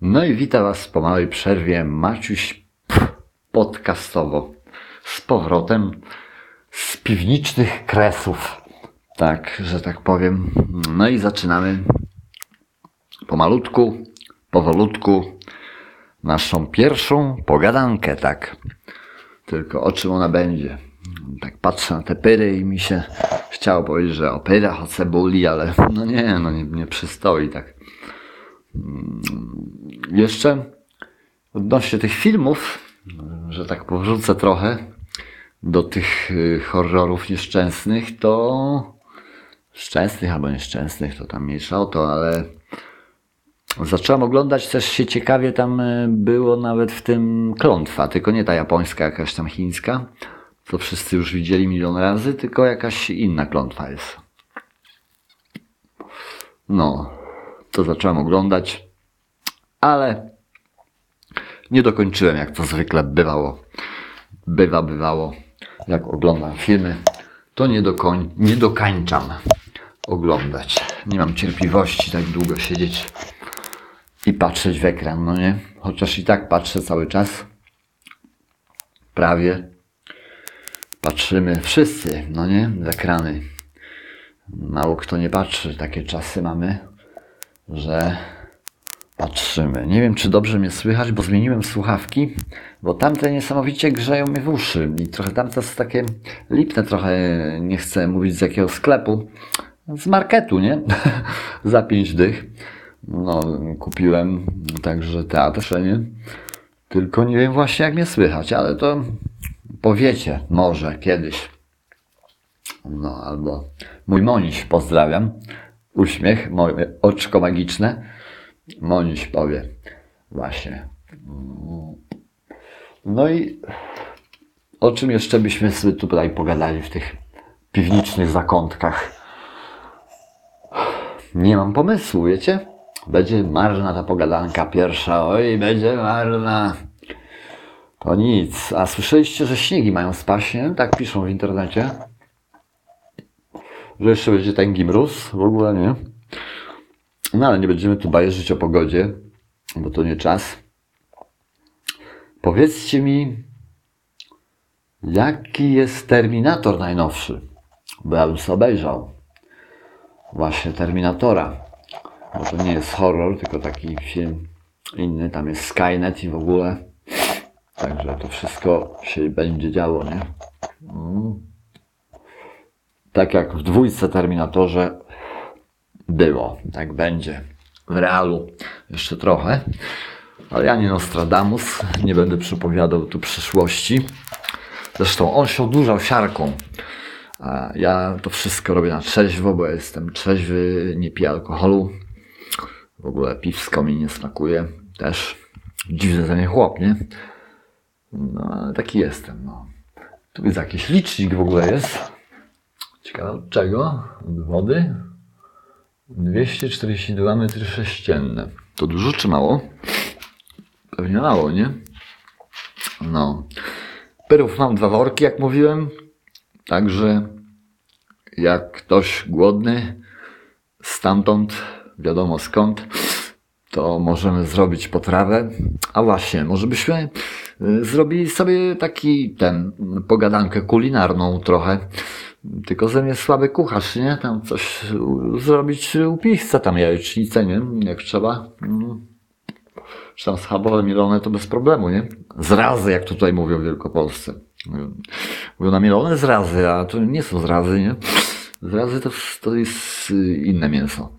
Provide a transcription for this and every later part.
No i witam Was po małej przerwie Maciuś podcastowo z powrotem z piwniczych kresów. Tak, że tak powiem. No i zaczynamy pomalutku, powolutku naszą pierwszą pogadankę, tak. Tylko o czym ona będzie? Tak patrzę na te pyry i mi się chciało powiedzieć, że o pyrach, o cebuli, ale no nie, no nie, nie przystoi tak. Jeszcze odnośnie tych filmów, że tak powrócę trochę do tych y, horrorów nieszczęsnych, to szczęsnych albo nieszczęsnych, to tam mniejsza o to, ale zacząłem oglądać też się ciekawie, tam y, było nawet w tym klątwa, tylko nie ta japońska, jakaś tam chińska, co wszyscy już widzieli milion razy, tylko jakaś inna klątwa jest. No, to zacząłem oglądać, ale nie dokończyłem, jak to zwykle bywało. Bywa, bywało. Jak oglądam filmy, to nie, dokoń, nie dokańczam oglądać. Nie mam cierpliwości tak długo siedzieć i patrzeć w ekran, no nie? Chociaż i tak patrzę cały czas. Prawie. Patrzymy wszyscy, no nie? W ekrany. Mało kto nie patrzy. Takie czasy mamy, że patrzymy. Nie wiem, czy dobrze mnie słychać, bo zmieniłem słuchawki, bo tamte niesamowicie grzeją mnie w uszy i trochę tamte są takie lipne trochę, nie chcę mówić z jakiego sklepu, z marketu, nie? Za pięć dych. No, kupiłem także teatrze, nie? Tylko nie wiem właśnie jak mnie słychać, ale to powiecie może kiedyś. No, albo mój Moniś, pozdrawiam. Uśmiech, moje oczko magiczne. Moniś powie. Właśnie. No i o czym jeszcze byśmy sobie tutaj pogadali w tych piwniczych zakątkach? Nie mam pomysłu, wiecie? Będzie marna ta pogadanka pierwsza. Oj, będzie marna. To nic. A słyszeliście, że śniegi mają spaść, nie? Tak piszą w internecie. Że jeszcze będzie tęgi mróz? W ogóle nie. No ale nie będziemy tu bajerzyć o pogodzie, bo to nie czas. Powiedzcie mi, jaki jest Terminator najnowszy? Bo ja bym sobie obejrzał. Właśnie Terminatora. Bo to nie jest horror, tylko taki film inny. Tam jest Skynet i w ogóle. Także to wszystko się będzie działo, nie? Mm. Tak jak w dwójce Terminatorze było, tak będzie. W realu jeszcze trochę. Ale ja nie Nostradamus, nie będę przepowiadał tu przyszłości. Zresztą on się odurzał siarką. A ja to wszystko robię na trzeźwo, bo jestem trzeźwy, nie piję alkoholu. W ogóle piwsko mi nie smakuje też. Dziwny za mnie chłop, nie? No, ale taki jestem, no. Tu jest jakiś licznik w ogóle jest. Ciekawe od czego? Od wody? 242 metry sześcienne. To dużo czy mało? Pewnie mało, nie? No. Perów mam dwa worki, jak mówiłem. Także jak ktoś głodny, stamtąd, wiadomo skąd, to możemy zrobić potrawę. A właśnie, może byśmy y, zrobili sobie taki ten, pogadankę kulinarną trochę. Tylko ze mnie słaby kucharz, nie? Tam coś zrobić u pichca, tam jajecznicę, nie? Jak trzeba. Mm. Czy tam schabowe mielone to bez problemu, nie? Zrazy, jak tutaj mówią w Wielkopolsce. Mówią na mielone zrazy, a to nie są zrazy, nie? Zrazy to, to jest y, inne mięso.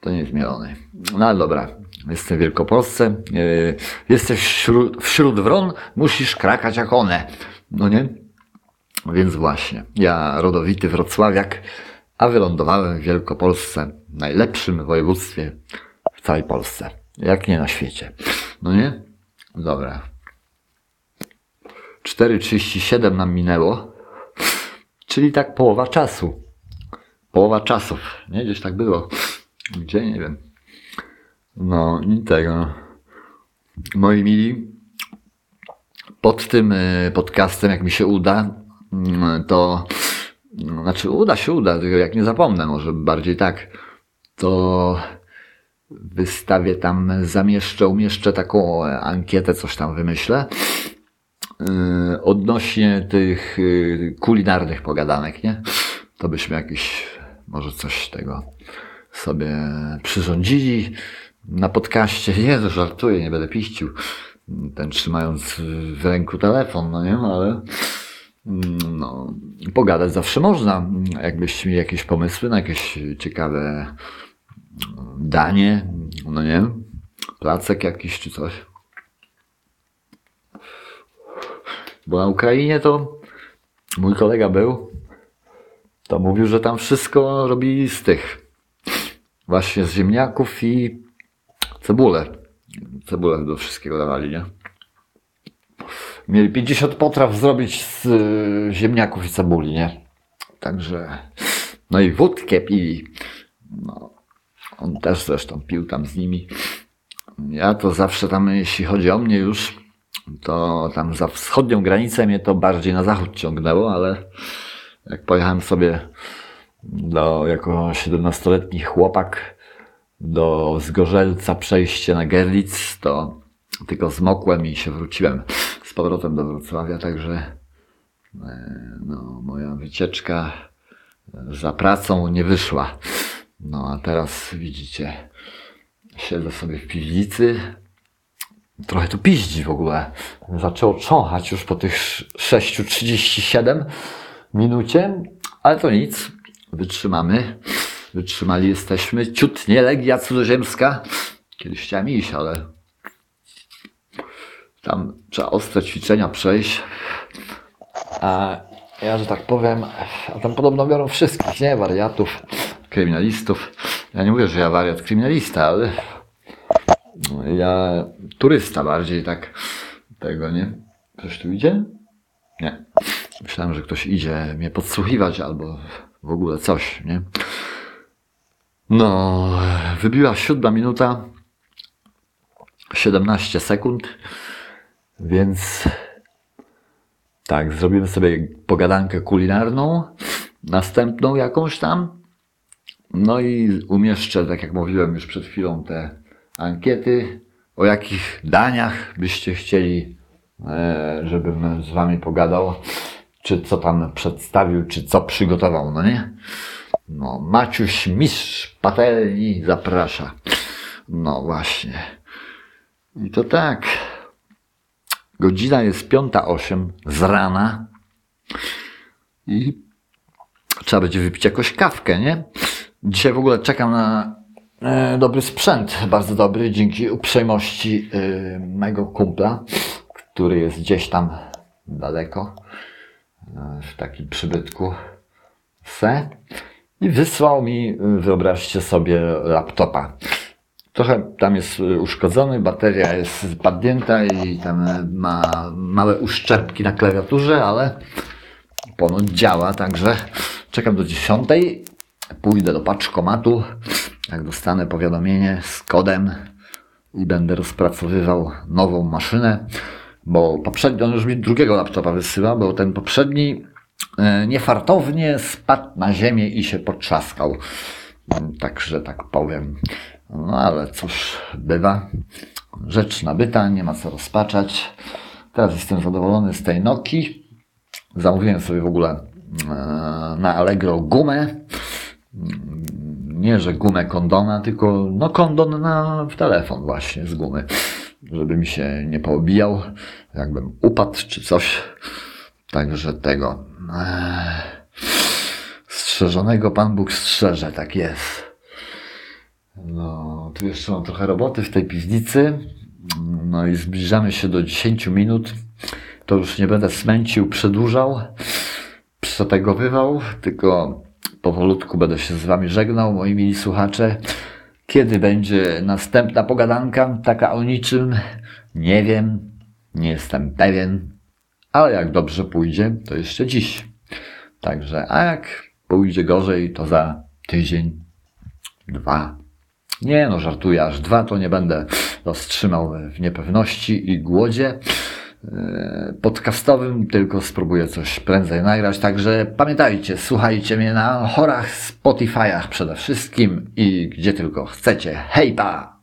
To nie jest mielone. No ale dobra, jestem w Wielkopolsce. Yy, jesteś wśród, wśród wron, musisz krakać jak one. No nie? Więc właśnie, ja rodowity wrocławiak, a wylądowałem w Wielkopolsce, najlepszym województwie w całej Polsce. Jak nie na świecie. No nie? Dobra. 4.37 nam minęło, czyli tak połowa czasu. Połowa czasów, nie? Gdzieś tak było. Gdzie? Nie wiem. No i tego. Moi mili, pod tym y, podcastem, jak mi się uda, to znaczy uda się, uda, tylko jak nie zapomnę, może bardziej tak, to wystawię tam, zamieszczę, umieszczę taką ankietę, coś tam wymyślę. Yy, odnośnie tych yy, kulinarnych pogadanek, nie? To byśmy jakiś, może coś tego sobie przyrządzili na podcaście. To żartuję, nie będę piścił. Ten trzymając w ręku telefon, no nie, ale no, pogadać zawsze można. Jakbyście mieli jakieś pomysły na jakieś ciekawe danie, no nie, placek jakiś czy coś. Bo na Ukrainie to mój kolega był, to mówił, że tam wszystko robi z tych właśnie z ziemniaków i cebulę. Cebulę do wszystkiego dawali, nie? Mieli 50 potraw zrobić z y, ziemniaków i cebuli, nie? Także, no i wódkę pili. No, on też zresztą pił tam z nimi. Ja to zawsze tam, jeśli chodzi o mnie już, to tam za wschodnią granicę mnie to bardziej na zachód ciągnęło, ale jak pojechałem sobie do, jako 17-letni chłopak do Zgorzelca przejście na Gerlitz, to tylko zmokłem i się wróciłem powrotem do Wrocławia, także e, no, moja wycieczka za pracą nie wyszła. No a teraz widzicie, siedzę sobie w piwnicy, trochę tu piździ w ogóle. Zaczęło cząchać już po tych 6.37 minucie, ale to nic, wytrzymamy. Wytrzymali jesteśmy. Ciut nie Legia cudzoziemska. Kiedyś chciałem iść, ale tam trzeba ostre ćwiczenia przejść. A ja, że tak powiem, a tam podobno biorą wszystkich, nie? Wariatów, kryminalistów. Ja nie mówię, że ja wariat kryminalista, ale ja turysta bardziej tak tego, nie? Ktoś tu idzie? Nie. Myślałem, że ktoś idzie mnie podsłuchiwać albo w ogóle coś, nie? No, wybiła siódma minuta, 17 sekund, więc tak, zrobimy sobie pogadankę kulinarną, następną jakąś tam. No i umieszczę, tak jak mówiłem już przed chwilą, te ankiety, o jakich daniach byście chcieli, e, żebym z wami pogadał, czy co tam przedstawił, czy co przygotował, no nie? No, Maciuś Mistrz Patelni zaprasza. No właśnie. I to tak. Godzina jest 5.08 z rana i trzeba będzie wypić jakąś kawkę, nie? Dzisiaj w ogóle czekam na e, dobry sprzęt, bardzo dobry, dzięki uprzejmości e, mego kumpla, który jest gdzieś tam daleko, e, w takim przybytku se. I wysłał mi, wyobraźcie sobie, laptopa. Trochę tam jest uszkodzony, bateria jest spadnięta i tam ma małe uszczerpki na klawiaturze, ale ponoć działa, także czekam do 10. Pójdę do paczkomatu, jak dostanę powiadomienie z kodem i będę rozpracowywał nową maszynę, bo poprzednio on już mi drugiego laptopa wysyła, bo ten poprzedni E, niefartownie spadł na ziemię i się potrzaskał. Także tak powiem. No ale cóż, bywa. Rzecz nabyta, nie ma co rozpaczać. Teraz jestem zadowolony z tej Noki. Zamówiłem sobie w ogóle e, na Allegro gumę. Nie, że gumę kondona, tylko no kondon na, telefon właśnie z gumy. Żeby mi się nie poobijał, jakbym upadł czy coś. Także tego. Strzeżonego Pan Bóg strzeże, tak jest. No, tu jeszcze mam trochę roboty w tej piwnicy. No i zbliżamy się do 10 minut. To już nie będę smęcił, przedłużał, przetegowywał, tylko powolutku będę się z Wami żegnał, moi mili słuchacze. Kiedy będzie następna pogadanka, taka o niczym, nie wiem, nie jestem pewien ale jak dobrze pójdzie, to jeszcze dziś. Także, a jak pójdzie gorzej, to za tydzień, dwa. Nie no, żartuję, aż dwa to nie będę roztrzymał w niepewności i głodzie. e, podcastowym, tylko spróbuję coś prędzej nagrać. Także pamiętajcie, słuchajcie mnie na chorach, Spotify'ach przede wszystkim i gdzie tylko chcecie. Hejpa!